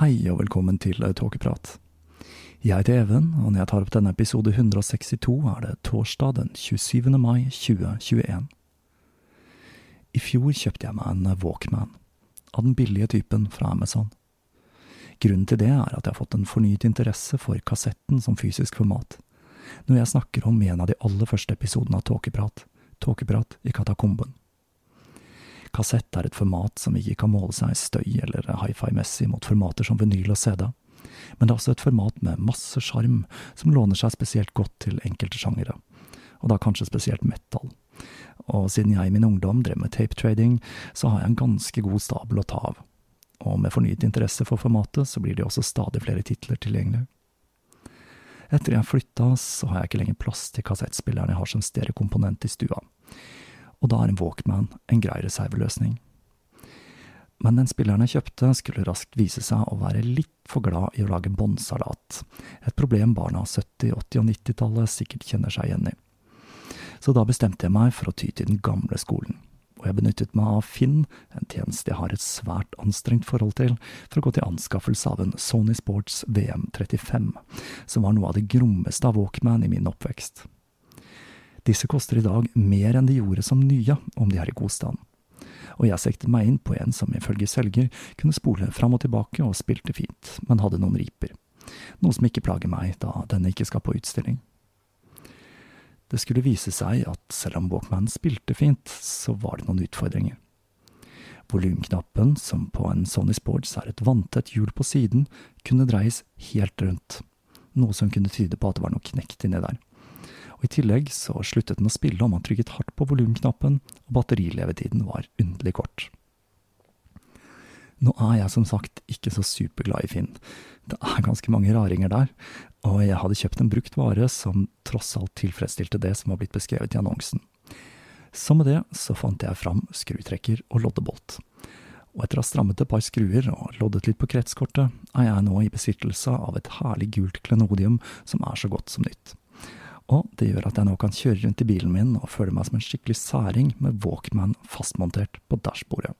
Hei og velkommen til Tåkeprat. Jeg heter Even, og når jeg tar opp denne episode 162, er det torsdag den 27. mai 2021. I fjor kjøpte jeg meg en Walkman, av den billige typen fra Amazon. Grunnen til det er at jeg har fått en fornyet interesse for kassetten som fysisk format, noe jeg snakker om en av de aller første episodene av Tåkeprat, Tåkeprat i Katakomben. Kassett er et format som ikke kan måle seg støy eller hi-fi-messig mot formater som vinyl og CD, men det er også et format med masse sjarm som låner seg spesielt godt til enkelte sjangere, og da kanskje spesielt metal. Og siden jeg i min ungdom drev med tape-trading, så har jeg en ganske god stabel å ta av. Og med fornyet interesse for formatet, så blir det også stadig flere titler tilgjengelig. Etter jeg flytta, så har jeg ikke lenger plass til kassettspilleren jeg har som stereokomponent i stua og da er en Walkman en grei reserveløsning. Men den spilleren jeg kjøpte, skulle raskt vise seg å være litt for glad i å lage båndsalat, et problem barna av 70-, 80- og 90-tallet sikkert kjenner seg igjen i. Så da bestemte jeg meg for å ty til den gamle skolen, og jeg benyttet meg av Finn, en tjeneste jeg har et svært anstrengt forhold til, for å gå til anskaffelse av en Sony Sports VM35, som var noe av det grommeste av Walkman i min oppvekst. Disse koster i dag mer enn de gjorde som nye, om de er i god stand. Og jeg sektet meg inn på en som ifølge selger kunne spole fram og tilbake og spilte fint, men hadde noen riper. Noe som ikke plager meg, da denne ikke skal på utstilling. Det skulle vise seg at selv om Walkman spilte fint, så var det noen utfordringer. Volumknappen, som på en Sony Sports er et vanntett hjul på siden, kunne dreies helt rundt, noe som kunne tyde på at det var noe knekt inni der og i tillegg så sluttet den å spille om man trykket hardt på volumknappen, og batterilevetiden var underlig kort. Nå er jeg som sagt ikke så superglad i Finn. Det er ganske mange raringer der, og jeg hadde kjøpt en brukt vare som tross alt tilfredsstilte det som var blitt beskrevet i annonsen. Så med det så fant jeg fram skrutrekker og loddebolt. og etter å ha strammet et par skruer og loddet litt på kretskortet, er jeg nå i besittelse av et herlig gult klenodium som er så godt som nytt. Og det gjør at jeg nå kan kjøre rundt i bilen min og føle meg som en skikkelig særing med Walkman fastmontert på dashbordet.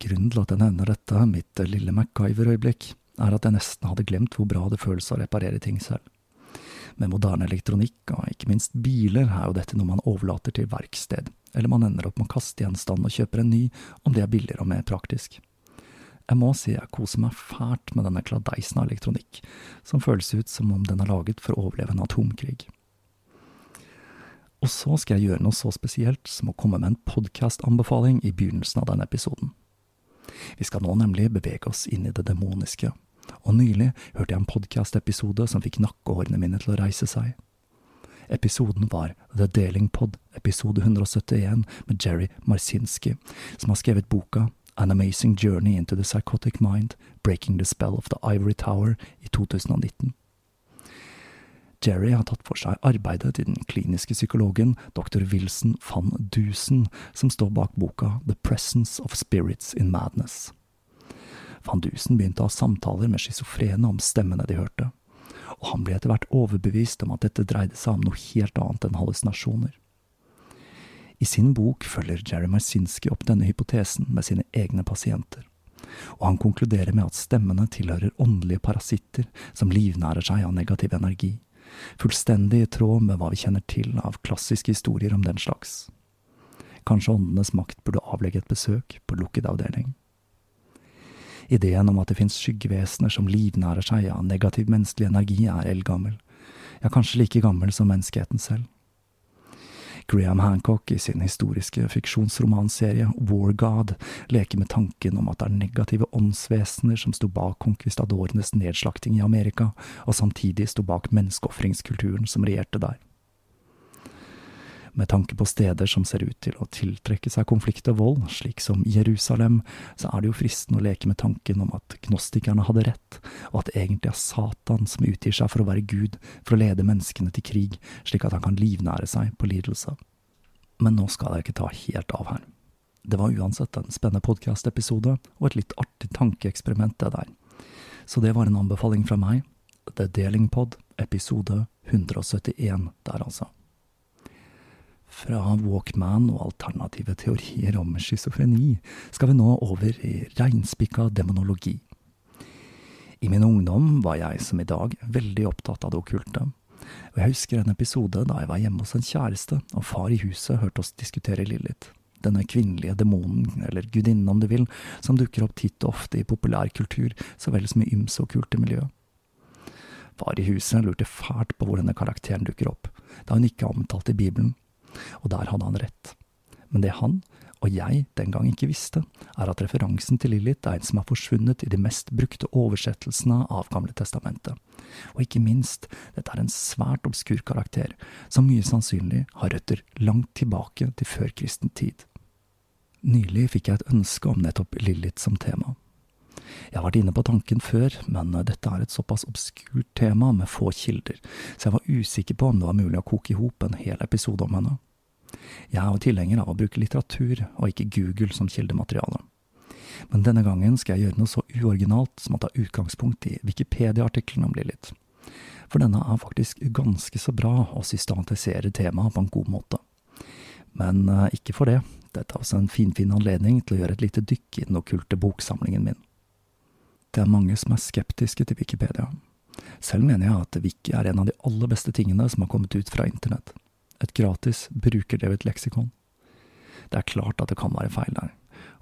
Grunnen til at jeg nevner dette, mitt lille MacGyver-øyeblikk, er at jeg nesten hadde glemt hvor bra det føles å reparere ting selv. Med moderne elektronikk, og ikke minst biler, er jo dette noe man overlater til verksted, eller man ender opp med å kaste gjenstanden og kjøper en ny, om det er billigere og mer praktisk. Jeg må si jeg koser meg fælt med denne kladeisen av elektronikk, som føles ut som om den er laget for å overleve en atomkrig. Og så skal jeg gjøre noe så spesielt som å komme med en podkastanbefaling i begynnelsen av denne episoden. Vi skal nå nemlig bevege oss inn i det demoniske, og nylig hørte jeg en podkastepisode som fikk nakkehårene mine til å reise seg. Episoden var The Deling Pod, episode 171 med Jerry Marsinski, som har skrevet boka An Amazing Journey into the Psychotic Mind, Breaking the Spell of the Ivory Tower i 2019. Jerry har tatt for seg arbeidet til den kliniske psykologen dr. Wilson van Dusen, som står bak boka The Presence of Spirits in Madness. Van Dusen begynte å ha samtaler med schizofrene om stemmene de hørte, og han ble etter hvert overbevist om at dette dreide seg om noe helt annet enn hallusinasjoner. I sin bok følger Jerry Marsinski opp denne hypotesen med sine egne pasienter, og han konkluderer med at stemmene tilhører åndelige parasitter som livnærer seg av negativ energi, fullstendig i tråd med hva vi kjenner til av klassiske historier om den slags. Kanskje åndenes makt burde avlegge et besøk på lukket avdeling. Ideen om at det finnes skyggevesener som livnærer seg av negativ menneskelig energi, er eldgammel, ja, kanskje like gammel som menneskeheten selv. Graham Hancock i sin historiske fiksjonsromanserie War God leker med tanken om at det er negative åndsvesener som sto bak konkvistadorenes nedslakting i Amerika, og samtidig sto bak menneskeofringskulturen som regjerte der. Med tanke på steder som ser ut til å tiltrekke seg konflikt og vold, slik som Jerusalem, så er det jo fristende å leke med tanken om at gnostikerne hadde rett, og at det egentlig er Satan som utgir seg for å være Gud, for å lede menneskene til krig, slik at han kan livnære seg på lidelse. Men nå skal jeg ikke ta helt av her. Det var uansett en spennende podkast-episode, og et litt artig tankeeksperiment, det der. Så det var en anbefaling fra meg. The Deling Pod, episode 171 der, altså. Fra Walkman og alternative teorier om schizofreni skal vi nå over i reinspikka demonologi. I min ungdom var jeg, som i dag, veldig opptatt av det okkulte, og jeg husker en episode da jeg var hjemme hos en kjæreste, og far i huset hørte oss diskutere Lillit. denne kvinnelige demonen, eller gudinnen om du vil, som dukker opp titt og ofte i populærkultur så vel som i ymse okkulte miljø. Far i huset lurte fælt på hvor denne karakteren dukker opp, da hun ikke er omtalt i Bibelen, og der hadde han rett. Men det han, og jeg, den gang ikke visste, er at referansen til Lilith er en som har forsvunnet i de mest brukte oversettelsene av Gamle testamentet. Og ikke minst, dette er en svært obskur karakter, som mye sannsynlig har røtter langt tilbake til førkristen tid. Nylig fikk jeg et ønske om nettopp Lilith som tema. Jeg har vært inne på tanken før, men dette er et såpass obskurt tema med få kilder, så jeg var usikker på om det var mulig å koke i hop en hel episode om henne. Jeg er jo tilhenger av å bruke litteratur og ikke Google som kildemateriale. Men denne gangen skal jeg gjøre noe så uoriginalt som å ta utgangspunkt i Wikipedia-artikkelen om Lilith. For denne er faktisk ganske så bra å systematiserer temaet på en god måte. Men uh, ikke for det, dette er også en finfin anledning til å gjøre et lite dykk i den okkulte boksamlingen min. Det er mange som er skeptiske til Wikipedia. Selv mener jeg at Wiki er en av de aller beste tingene som har kommet ut fra internett et gratis, brukerdrevet leksikon. Det er klart at det kan være feil der,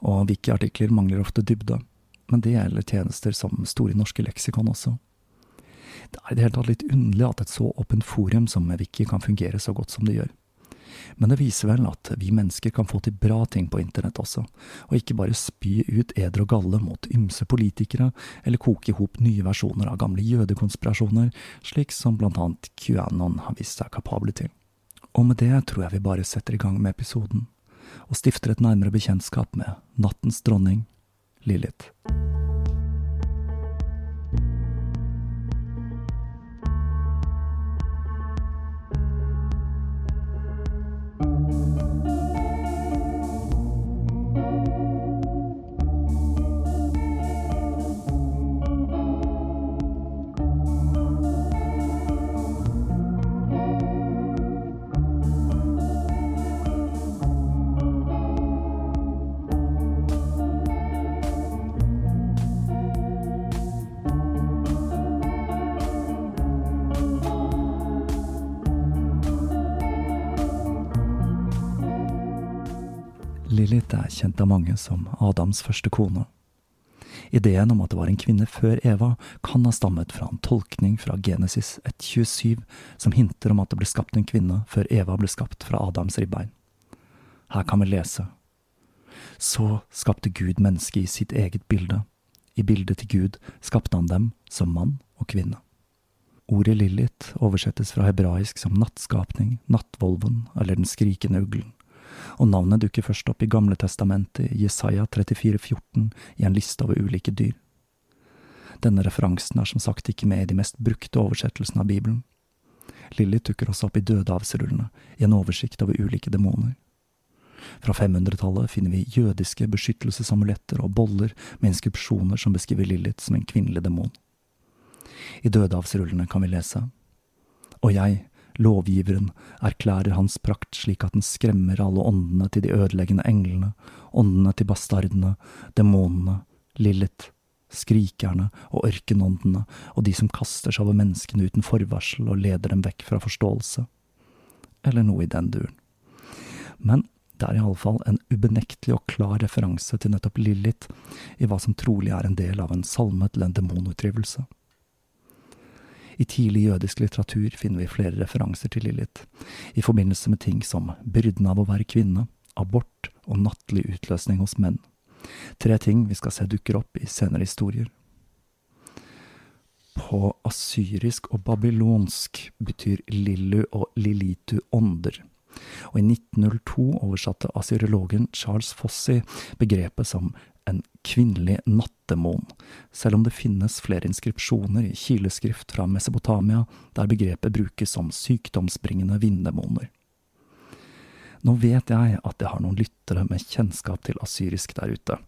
og wiki-artikler mangler ofte dybde, men det gjelder tjenester som Store norske leksikon også. Det er i det hele tatt litt underlig at et så åpent forum som Wiki kan fungere så godt som det gjør. Men det viser vel at vi mennesker kan få til bra ting på internett også, og ikke bare spy ut eder og galle mot ymse politikere, eller koke i hop nye versjoner av gamle jødekonspirasjoner, slik som blant annet QAnon har vist seg kapable til. Og med det tror jeg vi bare setter i gang med episoden, og stifter et nærmere bekjentskap med nattens dronning, Lilith. Av mange som Adams første kone. Ideen om at det var en kvinne før Eva, kan ha stammet fra en tolkning fra Genesis 1.27 som hinter om at det ble skapt en kvinne før Eva ble skapt fra Adams ribbein. Her kan vi lese. Så skapte Gud mennesket i sitt eget bilde. I bildet til Gud skapte han dem som mann og kvinne. Ordet Lilith oversettes fra hebraisk som nattskapning, nattvolven eller den skrikende uglen og navnet dukker først opp i Gamle testamentet, Jesaja 34, 14, i en liste over ulike dyr. Denne referansen er som sagt ikke med i de mest brukte oversettelsene av Bibelen. Lilly dukker også opp i dødehavsrullene, i en oversikt over ulike demoner. Fra 500-tallet finner vi jødiske beskyttelsesamuletter og boller med inskripsjoner som beskriver Lilith som en kvinnelig demon. I dødehavsrullene kan vi lese Og jeg, Lovgiveren erklærer hans prakt slik at den skremmer alle åndene til de ødeleggende englene, åndene til bastardene, demonene, Lilith, skrikerne og ørkenåndene og de som kaster seg over menneskene uten forvarsel og leder dem vekk fra forståelse. Eller noe i den duren. Men det er iallfall en ubenektelig og klar referanse til nettopp Lilith i hva som trolig er en del av en salme til en demonutdrivelse. I tidlig jødisk litteratur finner vi flere referanser til Lilith, i forbindelse med ting som byrden av å være kvinne, abort og nattlig utløsning hos menn. Tre ting vi skal se dukker opp i senere historier. På asyrisk og babylonsk betyr Lillu og Lilitu ånder, og i 1902 oversatte asyrologen Charles Fossey begrepet som en kvinnelig nattemon, selv om det finnes flere inskripsjoner i kileskrift fra Mesopotamia der begrepet brukes som sykdomsbringende vinddemoner. Nå vet jeg at jeg har noen lyttere med kjennskap til asyrisk der ute,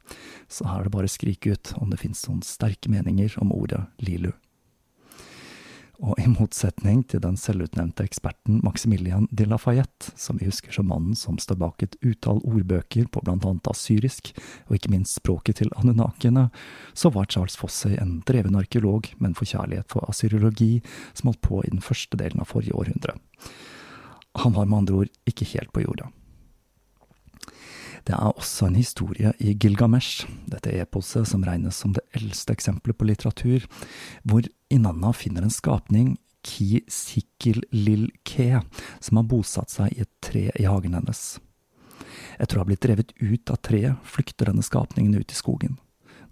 så her er det bare å skrike ut om det finnes noen sterke meninger om ordet lilu og i motsetning til den selvutnevnte eksperten Maximilian de Lafayette, som vi husker som mannen som står bak et utall ordbøker på blant annet asyrisk, og ikke minst språket til anunakiene, så var Charles Fossey en dreven arkeolog med en forkjærlighet for asyrologi som holdt på i den første delen av forrige århundre. Han var med andre ord ikke helt på jorda. Det er også en historie i Gilgamesh, dette eposet som regnes som det eldste eksempelet på litteratur, hvor Inanna finner en skapning, Ki Sikil Lil Ke, som har bosatt seg i et tre i hagen hennes. Etter å ha blitt drevet ut av treet, flykter denne skapningen ut i skogen,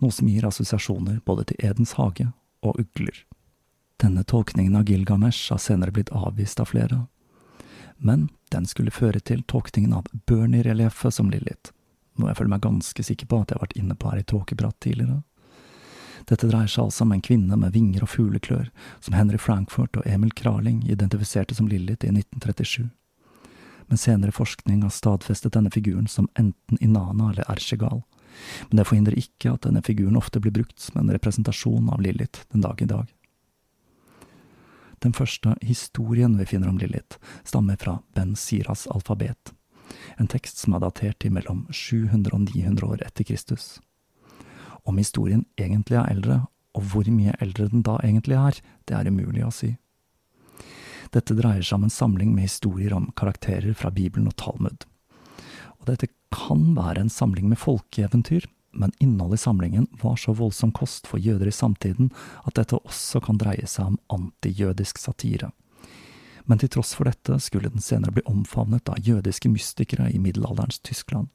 noe som gir assosiasjoner både til Edens hage og ugler. Denne tolkningen av Gilgamesh har senere blitt avvist av flere, men den skulle føre til tolkningen av Bernie-relieffet som Lilith, noe jeg føler meg ganske sikker på at jeg har vært inne på her i Tåkeprat tidligere. Dette dreier seg altså om en kvinne med vinger og fugleklør, som Henry Frankfurt og Emil Kraling identifiserte som Lilith i 1937. Men senere forskning har stadfestet denne figuren som enten Inana eller Erchegal, men det forhindrer ikke at denne figuren ofte blir brukt som en representasjon av Lilith den dag i dag. Den første historien vi finner om Lilith, stammer fra Ben Siras alfabet, en tekst som er datert til mellom 700 og 900 år etter Kristus. Om historien egentlig er eldre, og hvor mye eldre den da egentlig er, det er umulig å si. Dette dreier seg om en samling med historier om karakterer fra Bibelen og Talmud. Og dette kan være en samling med folkeeventyr, men innholdet i samlingen var så voldsom kost for jøder i samtiden at dette også kan dreie seg om antijødisk satire. Men til tross for dette skulle den senere bli omfavnet av jødiske mystikere i middelalderens Tyskland.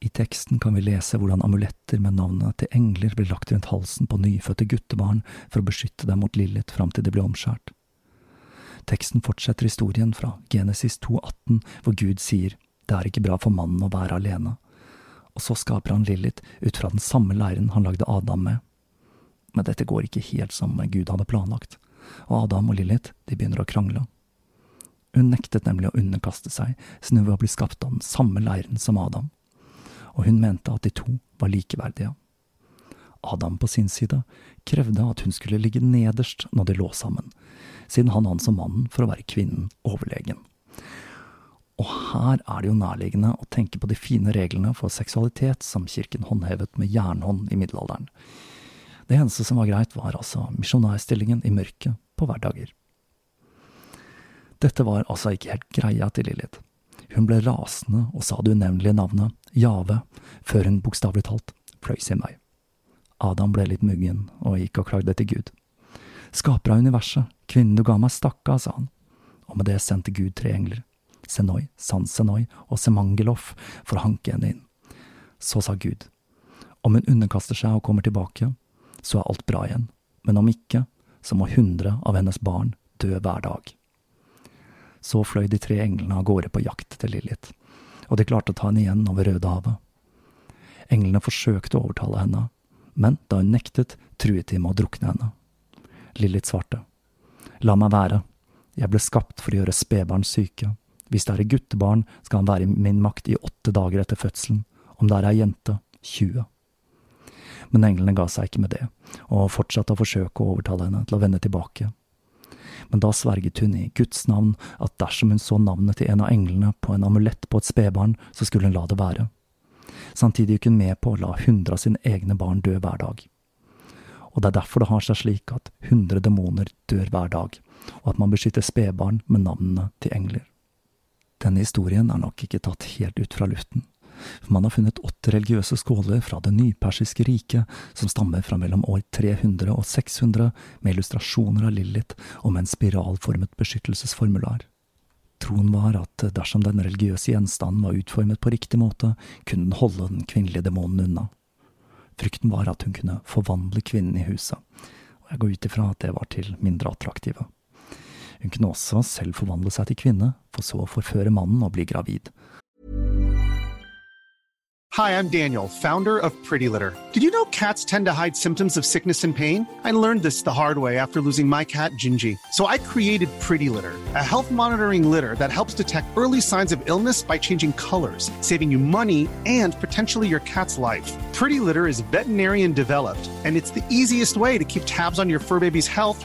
I teksten kan vi lese hvordan amuletter med navnet til engler blir lagt rundt halsen på nyfødte guttebarn for å beskytte dem mot lillet fram til de blir omskjært. Teksten fortsetter historien fra Genesis 2,18, hvor Gud sier det er ikke bra for mannen å være alene og så skaper han Lilith ut fra den samme leiren han lagde Adam med. Men dette går ikke helt som Gud hadde planlagt, og Adam og Lilith begynner å krangle. Hun nektet nemlig å underkaste seg, siden hun var blitt skapt av den samme leiren som Adam, og hun mente at de to var likeverdige. Adam på sin side krevde at hun skulle ligge nederst når de lå sammen, siden han anså mannen for å være kvinnen overlegen. Og her er det jo nærliggende å tenke på de fine reglene for seksualitet som kirken håndhevet med jernhånd i middelalderen. Det eneste som var greit, var altså misjonærstillingen i mørket på hverdager. Dette var altså ikke helt greia til Lilith. Hun ble rasende og sa det unevnelige navnet Jave, før hun bokstavelig talt frøys i meg. Adam ble litt muggen og gikk og klagde til Gud. Skaper av universet, kvinnen du ga meg, stakk av, sa han, og med det sendte Gud tre engler, Senoi, Sansenoi og Semangelof, for å hanke henne inn. Så sa Gud, om hun underkaster seg og kommer tilbake, så er alt bra igjen, men om ikke, så må hundre av hennes barn dø hver dag. Så fløy de tre englene av gårde på jakt til Lilith, og de klarte å ta henne igjen over Rødehavet. Englene forsøkte å overtale henne, men da hun nektet, truet de med å drukne henne. Lilith svarte. La meg være, jeg ble skapt for å gjøre spedbarn syke. Hvis det er et guttebarn, skal han være i min makt i åtte dager etter fødselen, om det er ei jente, 20. Men englene ga seg ikke med det, og fortsatte å forsøke å overtale henne til å vende tilbake. Men da sverget hun i Guds navn at dersom hun så navnet til en av englene på en amulett på et spedbarn, så skulle hun la det være. Samtidig gikk hun med på å la hundre av sine egne barn dø hver dag. Og det er derfor det har seg slik at hundre demoner dør hver dag, og at man beskytter spedbarn med navnene til engler. Denne historien er nok ikke tatt helt ut fra luften, for man har funnet åtte religiøse skåler fra det nypersiske riket som stammer fra mellom år 300 og 600, med illustrasjoner av Lilith og med en spiralformet beskyttelsesformular. Troen var at dersom den religiøse gjenstanden var utformet på riktig måte, kunne den holde den kvinnelige demonen unna. Frykten var at hun kunne forvandle kvinnen i huset, og jeg går ut ifra at det var til mindre attraktive. Hun kunne også selv forvandle seg til kvinne, for så å forføre mannen og bli gravid. Hi, I'm Daniel, founder of Pretty Litter. Did you know cats tend to hide symptoms of sickness and pain? I learned this the hard way after losing my cat, Gingy. So I created Pretty Litter, a health monitoring litter that helps detect early signs of illness by changing colors, saving you money and potentially your cat's life. Pretty Litter is veterinarian developed, and it's the easiest way to keep tabs on your fur baby's health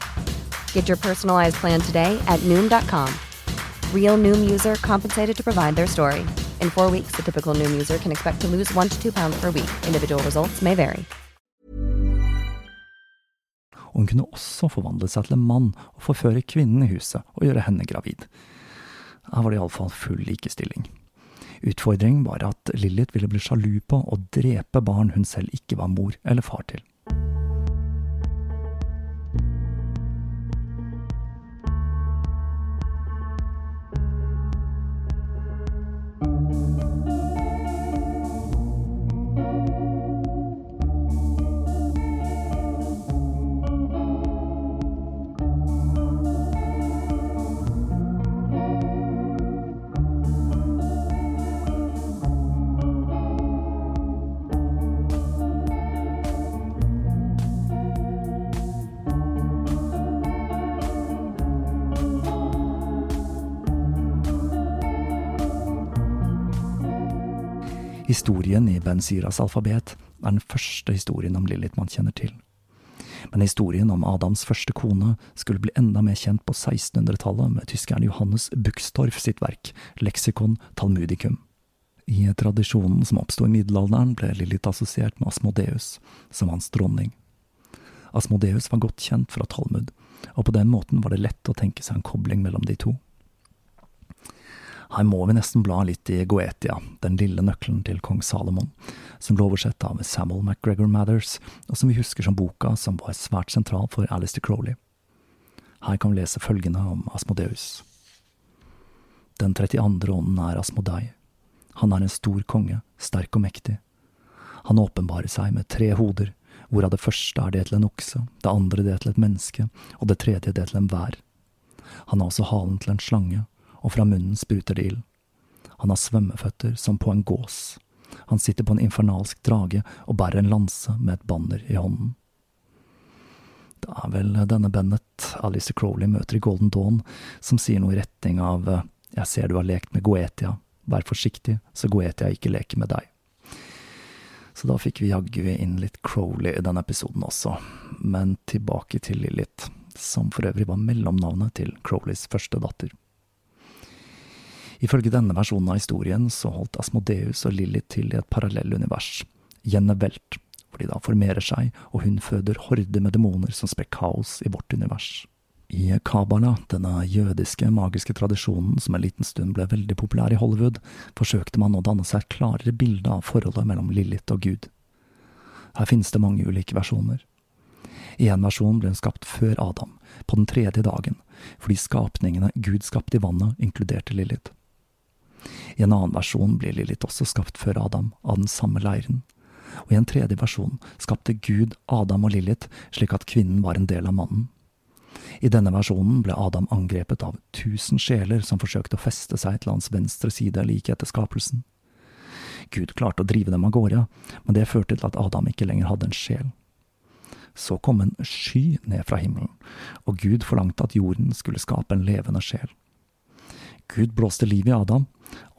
Get your personalized plan today at Noom.com. Real Noom user compensated to provide their story. In four weeks, the typical Noom user can expect to lose one to two pounds per week. Individual results may vary. hun kunne også forvandle seg til en mann og forføre kvinnen i huset og gjøre henne gravid. Her var det iallfall full likestilling. Utfordringen var at Lilith ville bli sjalu på og drepe barn hun selv ikke var mor eller far til. Historien i Ben Syras alfabet er den første historien om Lilith man kjenner til. Men historien om Adams første kone skulle bli enda mer kjent på 1600-tallet med tyskeren Johannes Buxtorf sitt verk Leksikon Talmudicum. I tradisjonen som oppsto i middelalderen, ble Lilith assosiert med Asmodeus, som hans dronning. Asmodeus var godt kjent fra Talmud, og på den måten var det lett å tenke seg en kobling mellom de to. Her må vi nesten bla litt i Goetia, den lille nøkkelen til kong Salomon, som ble oversett av Samuel McGregor Mathers, og som vi husker som boka som var svært sentral for Alistair Crowley. Her kan vi lese følgende om Asmodeus. Den 32. ånden er Asmodei. Han er en stor konge, sterk og mektig. Han åpenbarer seg med tre hoder, hvorav det første er det til en okse, det andre det til et menneske, og det tredje det til en vær. Han har også halen til en slange, og fra munnen spruter det ild. Han har svømmeføtter som på en gås. Han sitter på en infernalsk drage og bærer en lanse med et banner i hånden. Det er vel denne Bennett Alice Crowley møter i Golden Dawn, som sier noe i retning av Jeg ser du har lekt med Goetia, vær forsiktig så Goetia ikke leker med deg. Så da fikk vi jaggu inn litt Crowley i denne episoden også, men tilbake til Lilith, som for øvrig var mellomnavnet til Crowleys første datter. Ifølge denne versjonen av historien så holdt Asmodeus og Lilly til i et parallellunivers, Jennevelt, hvor de da formerer seg, og hun føder horder med demoner som sprer kaos i vårt univers. I Kabbalah, denne jødiske magiske tradisjonen som en liten stund ble veldig populær i Hollywood, forsøkte man å danne seg et klarere bilde av forholdet mellom Lilith og Gud. Her finnes det mange ulike versjoner. I en versjon ble hun skapt før Adam, på den tredje dagen, fordi skapningene Gud skapte i vannet, inkluderte Lilith. I en annen versjon blir Lilith også skapt før Adam, av den samme leiren. Og i en tredje versjon skapte Gud Adam og Lilith slik at kvinnen var en del av mannen. I denne versjonen ble Adam angrepet av tusen sjeler som forsøkte å feste seg til hans venstre side like etter skapelsen. Gud klarte å drive dem av gårde, men det førte til at Adam ikke lenger hadde en sjel. Så kom en sky ned fra himmelen, og Gud forlangte at jorden skulle skape en levende sjel. Gud blåste liv i Adam,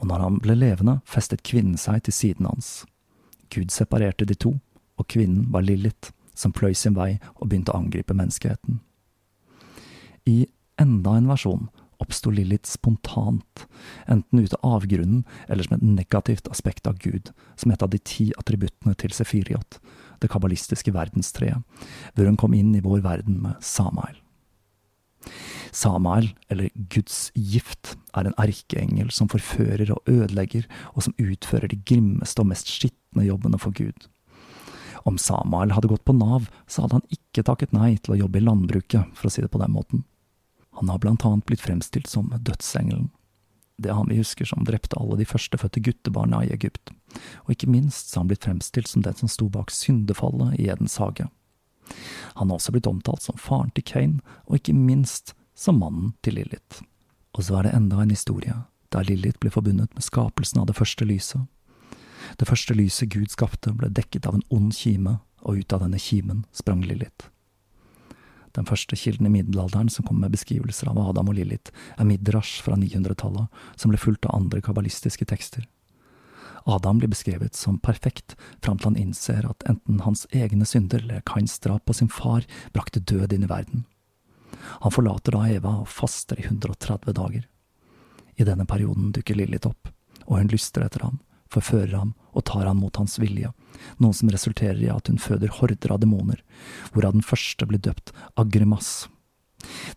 og når han ble levende, festet kvinnen seg til siden hans. Gud separerte de to, og kvinnen var Lilith, som pløy sin vei og begynte å angripe menneskeheten. I enda en versjon oppsto Lilith spontant, enten ut av avgrunnen eller som et negativt aspekt av Gud, som et av de ti attributtene til Sefiriot, det kabbalistiske verdenstreet, hvor hun kom inn i vår verden med Samael. Samael, eller Guds gift, er en erkeengel som forfører og ødelegger, og som utfører de grimmeste og mest skitne jobbene for Gud. Om Samael hadde gått på Nav, så hadde han ikke takket nei til å jobbe i landbruket, for å si det på den måten. Han har blant annet blitt fremstilt som dødsengelen. Det er han vi husker som drepte alle de førstefødte guttebarna i Egypt, og ikke minst så har han blitt fremstilt som den som sto bak syndefallet i Edens hage. Han har også blitt omtalt som faren til Kane, og ikke minst som mannen til Lilith. Og så er det enda en historie, der Lilith ble forbundet med skapelsen av det første lyset. Det første lyset Gud skapte, ble dekket av en ond kime, og ut av denne kimen sprang Lilith. Den første kilden i middelalderen som kommer med beskrivelser av Adam og Lilith, er Midrash fra 900-tallet, som ble fulgt av andre kabbalistiske tekster. Adam blir beskrevet som perfekt fram til han innser at enten hans egne synder eller Kains drap på sin far brakte død inn i verden. Han forlater da Eva og faster i 130 dager. I denne perioden dukker Lillit opp, og hun lyster etter ham, forfører ham og tar ham mot hans vilje, noe som resulterer i at hun føder horder av demoner, hvorav den første blir døpt Agrimas.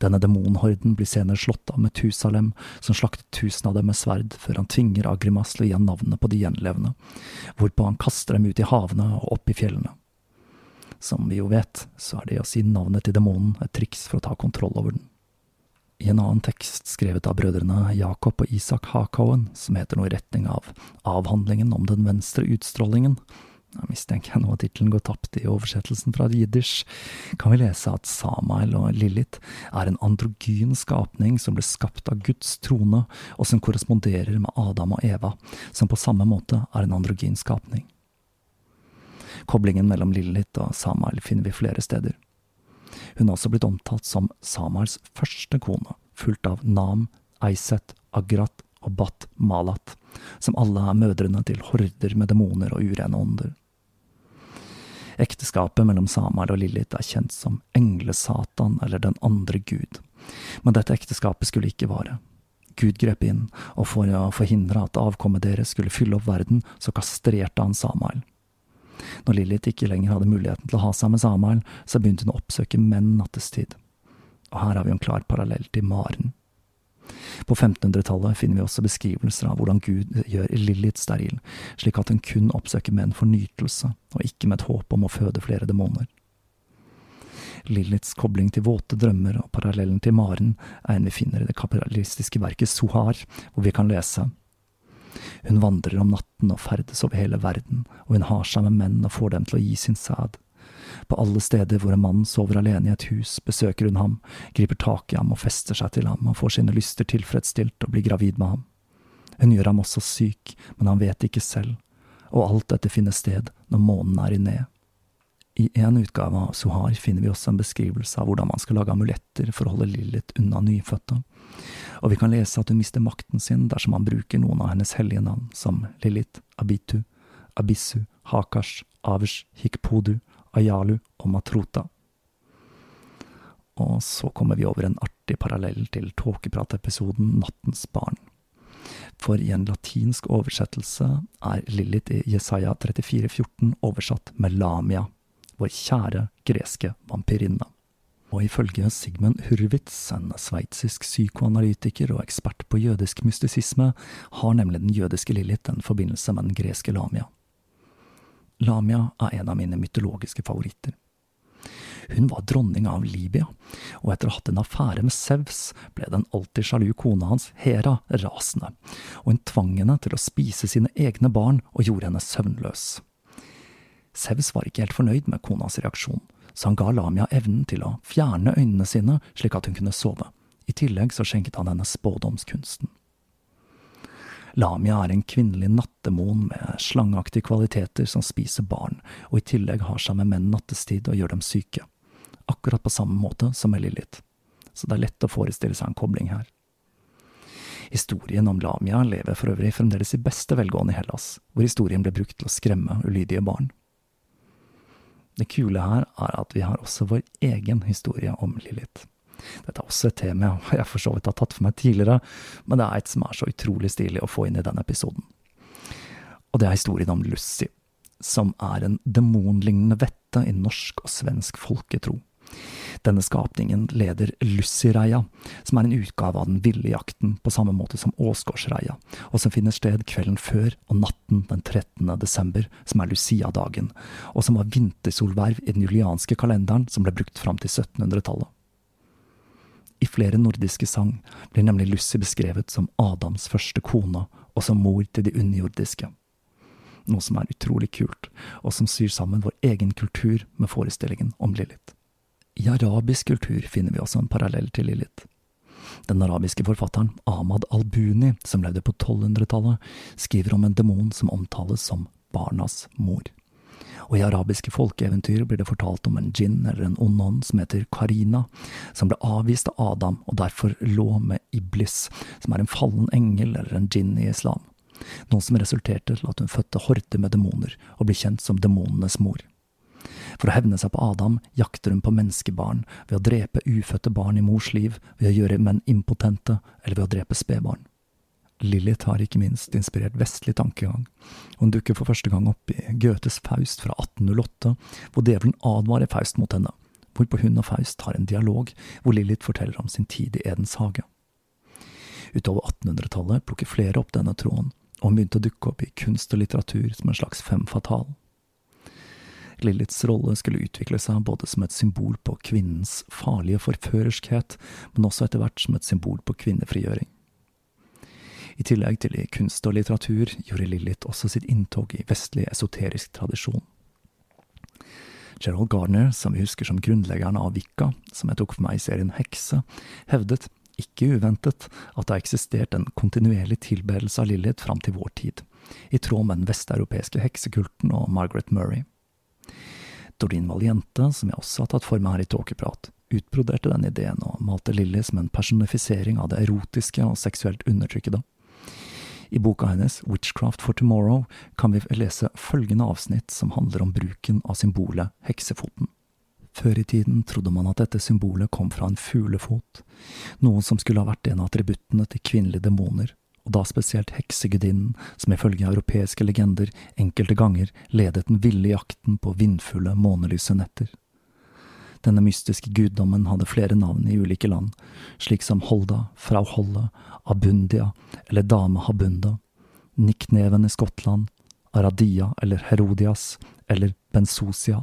Denne demonhorden blir senere slått av Metusalem, som slaktet tusen av dem med sverd, før han tvinger Agrimas til å gi ham navnet på de gjenlevende, hvorpå han kaster dem ut i havene og opp i fjellene. Som vi jo vet, så er det å si navnet til demonen et triks for å ta kontroll over den. I en annen tekst skrevet av brødrene Jakob og Isak Hakowen, som heter noe i retning av Avhandlingen om den venstre utstrålingen, jeg mistenker jeg nå at tittelen går tapt i oversettelsen fra jiddisch, kan vi lese at Samael og Lilith er en androgyn skapning som ble skapt av Guds trone, og som korresponderer med Adam og Eva, som på samme måte er en androgyn skapning. Koblingen mellom Lilith og Samael finner vi flere steder. Hun har også blitt omtalt som Samaels første kone, fulgt av Nam, Eiset, Agrat og Bat Malat, som alle er mødrene til horder med demoner og urene ånder. Ekteskapet mellom Samael og Lilith er kjent som englesatan eller den andre gud, men dette ekteskapet skulle ikke vare. Gud grep inn, og for å forhindre at avkommet deres skulle fylle opp verden, så kastrerte han Samael. Når Lilith ikke lenger hadde muligheten til å ha seg med Samael, så begynte hun å oppsøke menn nattestid. Og her har vi en klar parallell til Maren. På 1500-tallet finner vi også beskrivelser av hvordan Gud gjør Lilith steril, slik at hun kun oppsøker menn for nytelse, og ikke med et håp om å føde flere demoner. Liliths kobling til våte drømmer og parallellen til Maren er en vi finner i det kapitalistiske verket Sohar, hvor vi kan lese hun vandrer om natten og ferdes over hele verden, og hun har seg med menn og får dem til å gi sin sæd. På alle steder hvor en mann sover alene i et hus, besøker hun ham, griper tak i ham og fester seg til ham og får sine lyster tilfredsstilt og blir gravid med ham. Hun gjør ham også syk, men han vet ikke selv, og alt dette finner sted når månen er i ned. I en utgave av Sohar finner vi også en beskrivelse av hvordan man skal lage amuletter for å holde Lilith unna nyfødte, og vi kan lese at hun mister makten sin dersom han bruker noen av hennes hellige navn, som Lilith, Abitu, Abissu Hakash, Avers, Hikpodu, Ayalu og Matrota. Og så kommer vi over en artig parallell til tåkepratepisoden Nattens barn. For i en latinsk oversettelse er Lilith i Jesaja 34,14 oversatt med Lamia, vår kjære greske vampyrinne. Og ifølge Sigmund Hurwitz, en sveitsisk psykoanalytiker og ekspert på jødisk mystisisme, har nemlig den jødiske Lilith en forbindelse med den greske Lamia. Lamia er en av mine mytologiske favoritter. Hun var dronning av Libya, og etter å ha hatt en affære med Sevs, ble den alltid sjalu kona hans, Hera, rasende, og hun tvang henne til å spise sine egne barn og gjorde henne søvnløs. Sevs var ikke helt fornøyd med konas reaksjon, så han ga Lamia evnen til å fjerne øynene sine slik at hun kunne sove. I tillegg så skjenket han henne spådomskunsten. Lamia er en kvinnelig nattemon med slangeaktige kvaliteter som spiser barn, og i tillegg har seg med menn nattestid og gjør dem syke. Akkurat på samme måte som med Lilith. Så det er lett å forestille seg en kobling her. Historien om Lamia lever for øvrig fremdeles i beste velgående i Hellas, hvor historien ble brukt til å skremme ulydige barn. Det kule her er at vi har også vår egen historie om Lilith. Dette er også et tema jeg for så vidt har tatt for meg tidligere, men det er et som er så utrolig stilig å få inn i denne episoden. Og det er historien om Lucy, som er en demonlignende vette i norsk og svensk folketro. Denne skapningen leder Lucy-reia, som er en utgave av den ville jakten på samme måte som Åsgårdsreia, og som finner sted kvelden før og natten den 13. desember, som er Lucia-dagen, og som var vintersolverv i den julianske kalenderen som ble brukt fram til 1700-tallet. I flere nordiske sang blir nemlig Lucy beskrevet som Adams første kone og som mor til de underjordiske. Noe som er utrolig kult, og som syr sammen vår egen kultur med forestillingen om Lilith. I arabisk kultur finner vi også en parallell til Lilith. Den arabiske forfatteren Ahmad al-Buni, som levde på 1200-tallet, skriver om en demon som omtales som barnas mor og i arabiske folkeeventyr blir det fortalt om en djinn eller en onon som heter Karina, som ble avvist av Adam og derfor lå med Iblis, som er en fallen engel eller en djinn i islam, noe som resulterte til at hun fødte horder med demoner og ble kjent som demonenes mor. For å hevne seg på Adam jakter hun på menneskebarn ved å drepe ufødte barn i mors liv, ved å gjøre menn impotente eller ved å drepe spedbarn. Lilith har ikke minst inspirert vestlig tankegang. Hun dukker for første gang opp i Goethes Faust fra 1808, hvor djevelen advarer Faust mot henne, hvorpå hun og Faust har en dialog hvor Lilith forteller om sin tid i Edens hage. Utover 1800-tallet plukker flere opp denne tråden, og hun begynte å dukke opp i kunst og litteratur som en slags fem fatal. Liliths rolle skulle utvikle seg både som et symbol på kvinnens farlige forførerskhet, men også etter hvert som et symbol på kvinnefrigjøring. I tillegg til i kunst og litteratur gjorde Lilith også sitt inntog i vestlig esoterisk tradisjon. Gerald Gardner, som vi husker som grunnleggeren av Wicca, som jeg tok for meg i serien Hekse, hevdet, ikke uventet, at det har eksistert en kontinuerlig tilbedelse av Lilith fram til vår tid, i tråd med den vesteuropeiske heksekulten og Margaret Murray. Doreen Valiente, som jeg også har tatt for meg her i Tåkeprat, utbroderte den ideen og malte Lilly som en personifisering av det erotiske og seksuelt undertrykkede. I boka hennes Witchcraft for Tomorrow kan vi lese følgende avsnitt som handler om bruken av symbolet heksefoten. Før i tiden trodde man at dette symbolet kom fra en fuglefot, noe som skulle ha vært en av attributtene til kvinnelige demoner, og da spesielt heksegudinnen, som ifølge europeiske legender enkelte ganger ledet den ville jakten på vindfulle, månelyse netter. Denne mystiske guddommen hadde flere navn i ulike land, slik som Holda, Frau Holle, Abundia eller Dame Habunda, Nikneven i Skottland, Aradia eller Herodias eller Bensosia.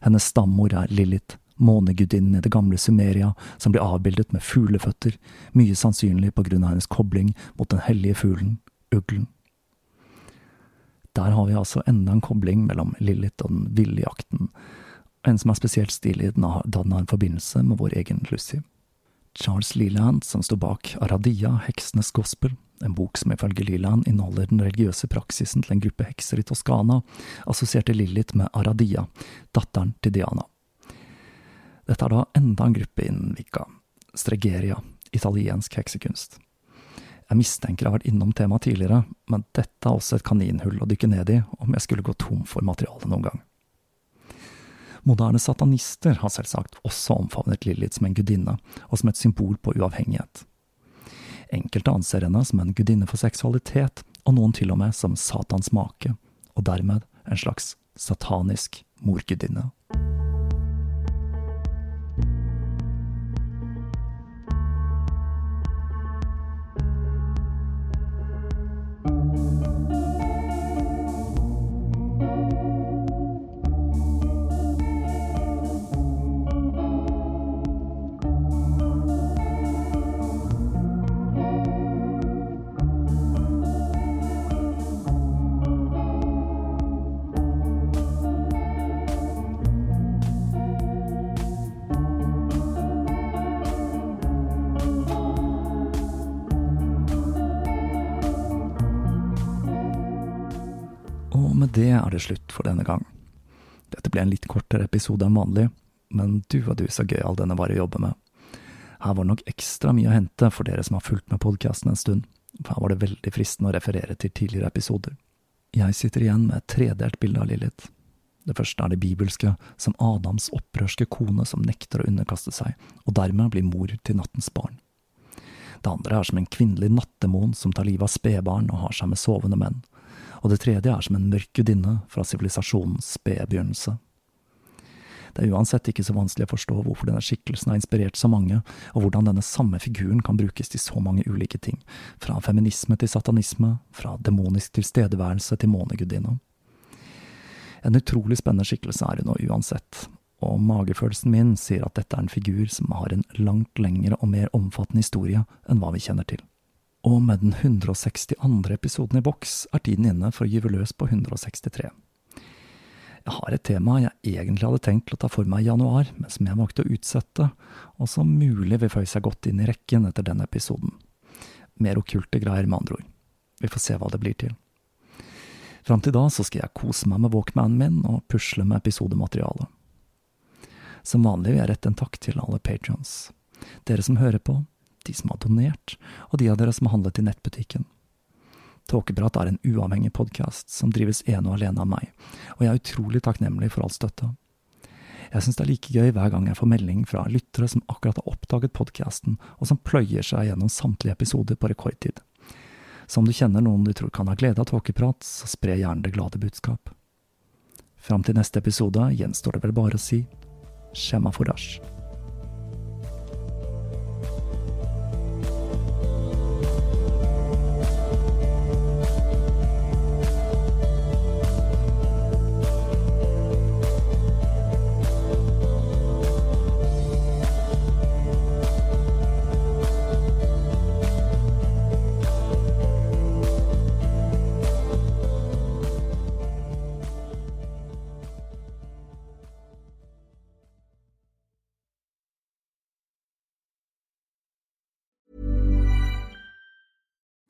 Hennes stammor er Lilith, månegudinnen i det gamle Sumeria, som blir avbildet med fugleføtter, mye sannsynlig på grunn av hennes kobling mot den hellige fuglen, uglen. Der har vi altså enda en kobling mellom Lilith og den ville jakten, en som er spesielt stilig da den har en forbindelse med vår egen Lucy. Charles Leland, som sto bak Aradia, heksenes gospel, en bok som ifølge Leland inneholder den religiøse praksisen til en gruppe hekser i Toskana, assosierte Lilith med Aradia, datteren til Diana. Dette er da enda en gruppe innen Vika, Stregeria, italiensk heksekunst. Jeg mistenker jeg har vært innom temaet tidligere, men dette er også et kaninhull å dykke ned i om jeg skulle gå tom for materiale noen gang. Moderne satanister har selvsagt også omfavnet Lilith som en gudinne, og som et symbol på uavhengighet. Enkelte anser henne som en gudinne for seksualitet, og noen til og med som Satans make, og dermed en slags satanisk morgudinne. Det er det slutt for denne gang. Dette ble en litt kortere episode enn vanlig, men du og du så gøyal denne var å jobbe med. Her var det nok ekstra mye å hente for dere som har fulgt med podkasten en stund, for her var det veldig fristende å referere til tidligere episoder. Jeg sitter igjen med et tredelt bilde av Lilith. Det første er det bibelske, som Adams opprørske kone som nekter å underkaste seg, og dermed blir mor til nattens barn. Det andre er som en kvinnelig nattdemon som tar livet av spedbarn og har seg med sovende menn, og det tredje er som en mørk gudinne fra sivilisasjonens spede begynnelse. Det er uansett ikke så vanskelig å forstå hvorfor denne skikkelsen har inspirert så mange, og hvordan denne samme figuren kan brukes til så mange ulike ting, fra feminisme til satanisme, fra demonisk tilstedeværelse til månegudinne. En utrolig spennende skikkelse er hun nå uansett, og magefølelsen min sier at dette er en figur som har en langt lengre og mer omfattende historie enn hva vi kjenner til. Og med den 162. episoden i boks er tiden inne for å gyve løs på 163. Jeg har et tema jeg egentlig hadde tenkt å ta for meg i januar, men som jeg valgte å utsette, og som mulig vil føye seg godt inn i rekken etter denne episoden. Mer okkulte greier, med andre ord. Vi får se hva det blir til. Fram til da så skal jeg kose meg med Walkmanen min og pusle med episodematerialet. Som vanlig vil jeg rette en takk til alle patrions. Dere som hører på, de som har donert, og de av dere som har handlet i nettbutikken. Tåkeprat er en uavhengig podkast som drives ene og alene av meg, og jeg er utrolig takknemlig for all støtte. Jeg syns det er like gøy hver gang jeg får melding fra lyttere som akkurat har oppdaget podkasten, og som pløyer seg gjennom samtlige episoder på rekordtid. Så om du kjenner noen du tror kan ha glede av tåkeprat, så spre gjerne det glade budskap. Fram til neste episode gjenstår det vel bare å si Shema Forash.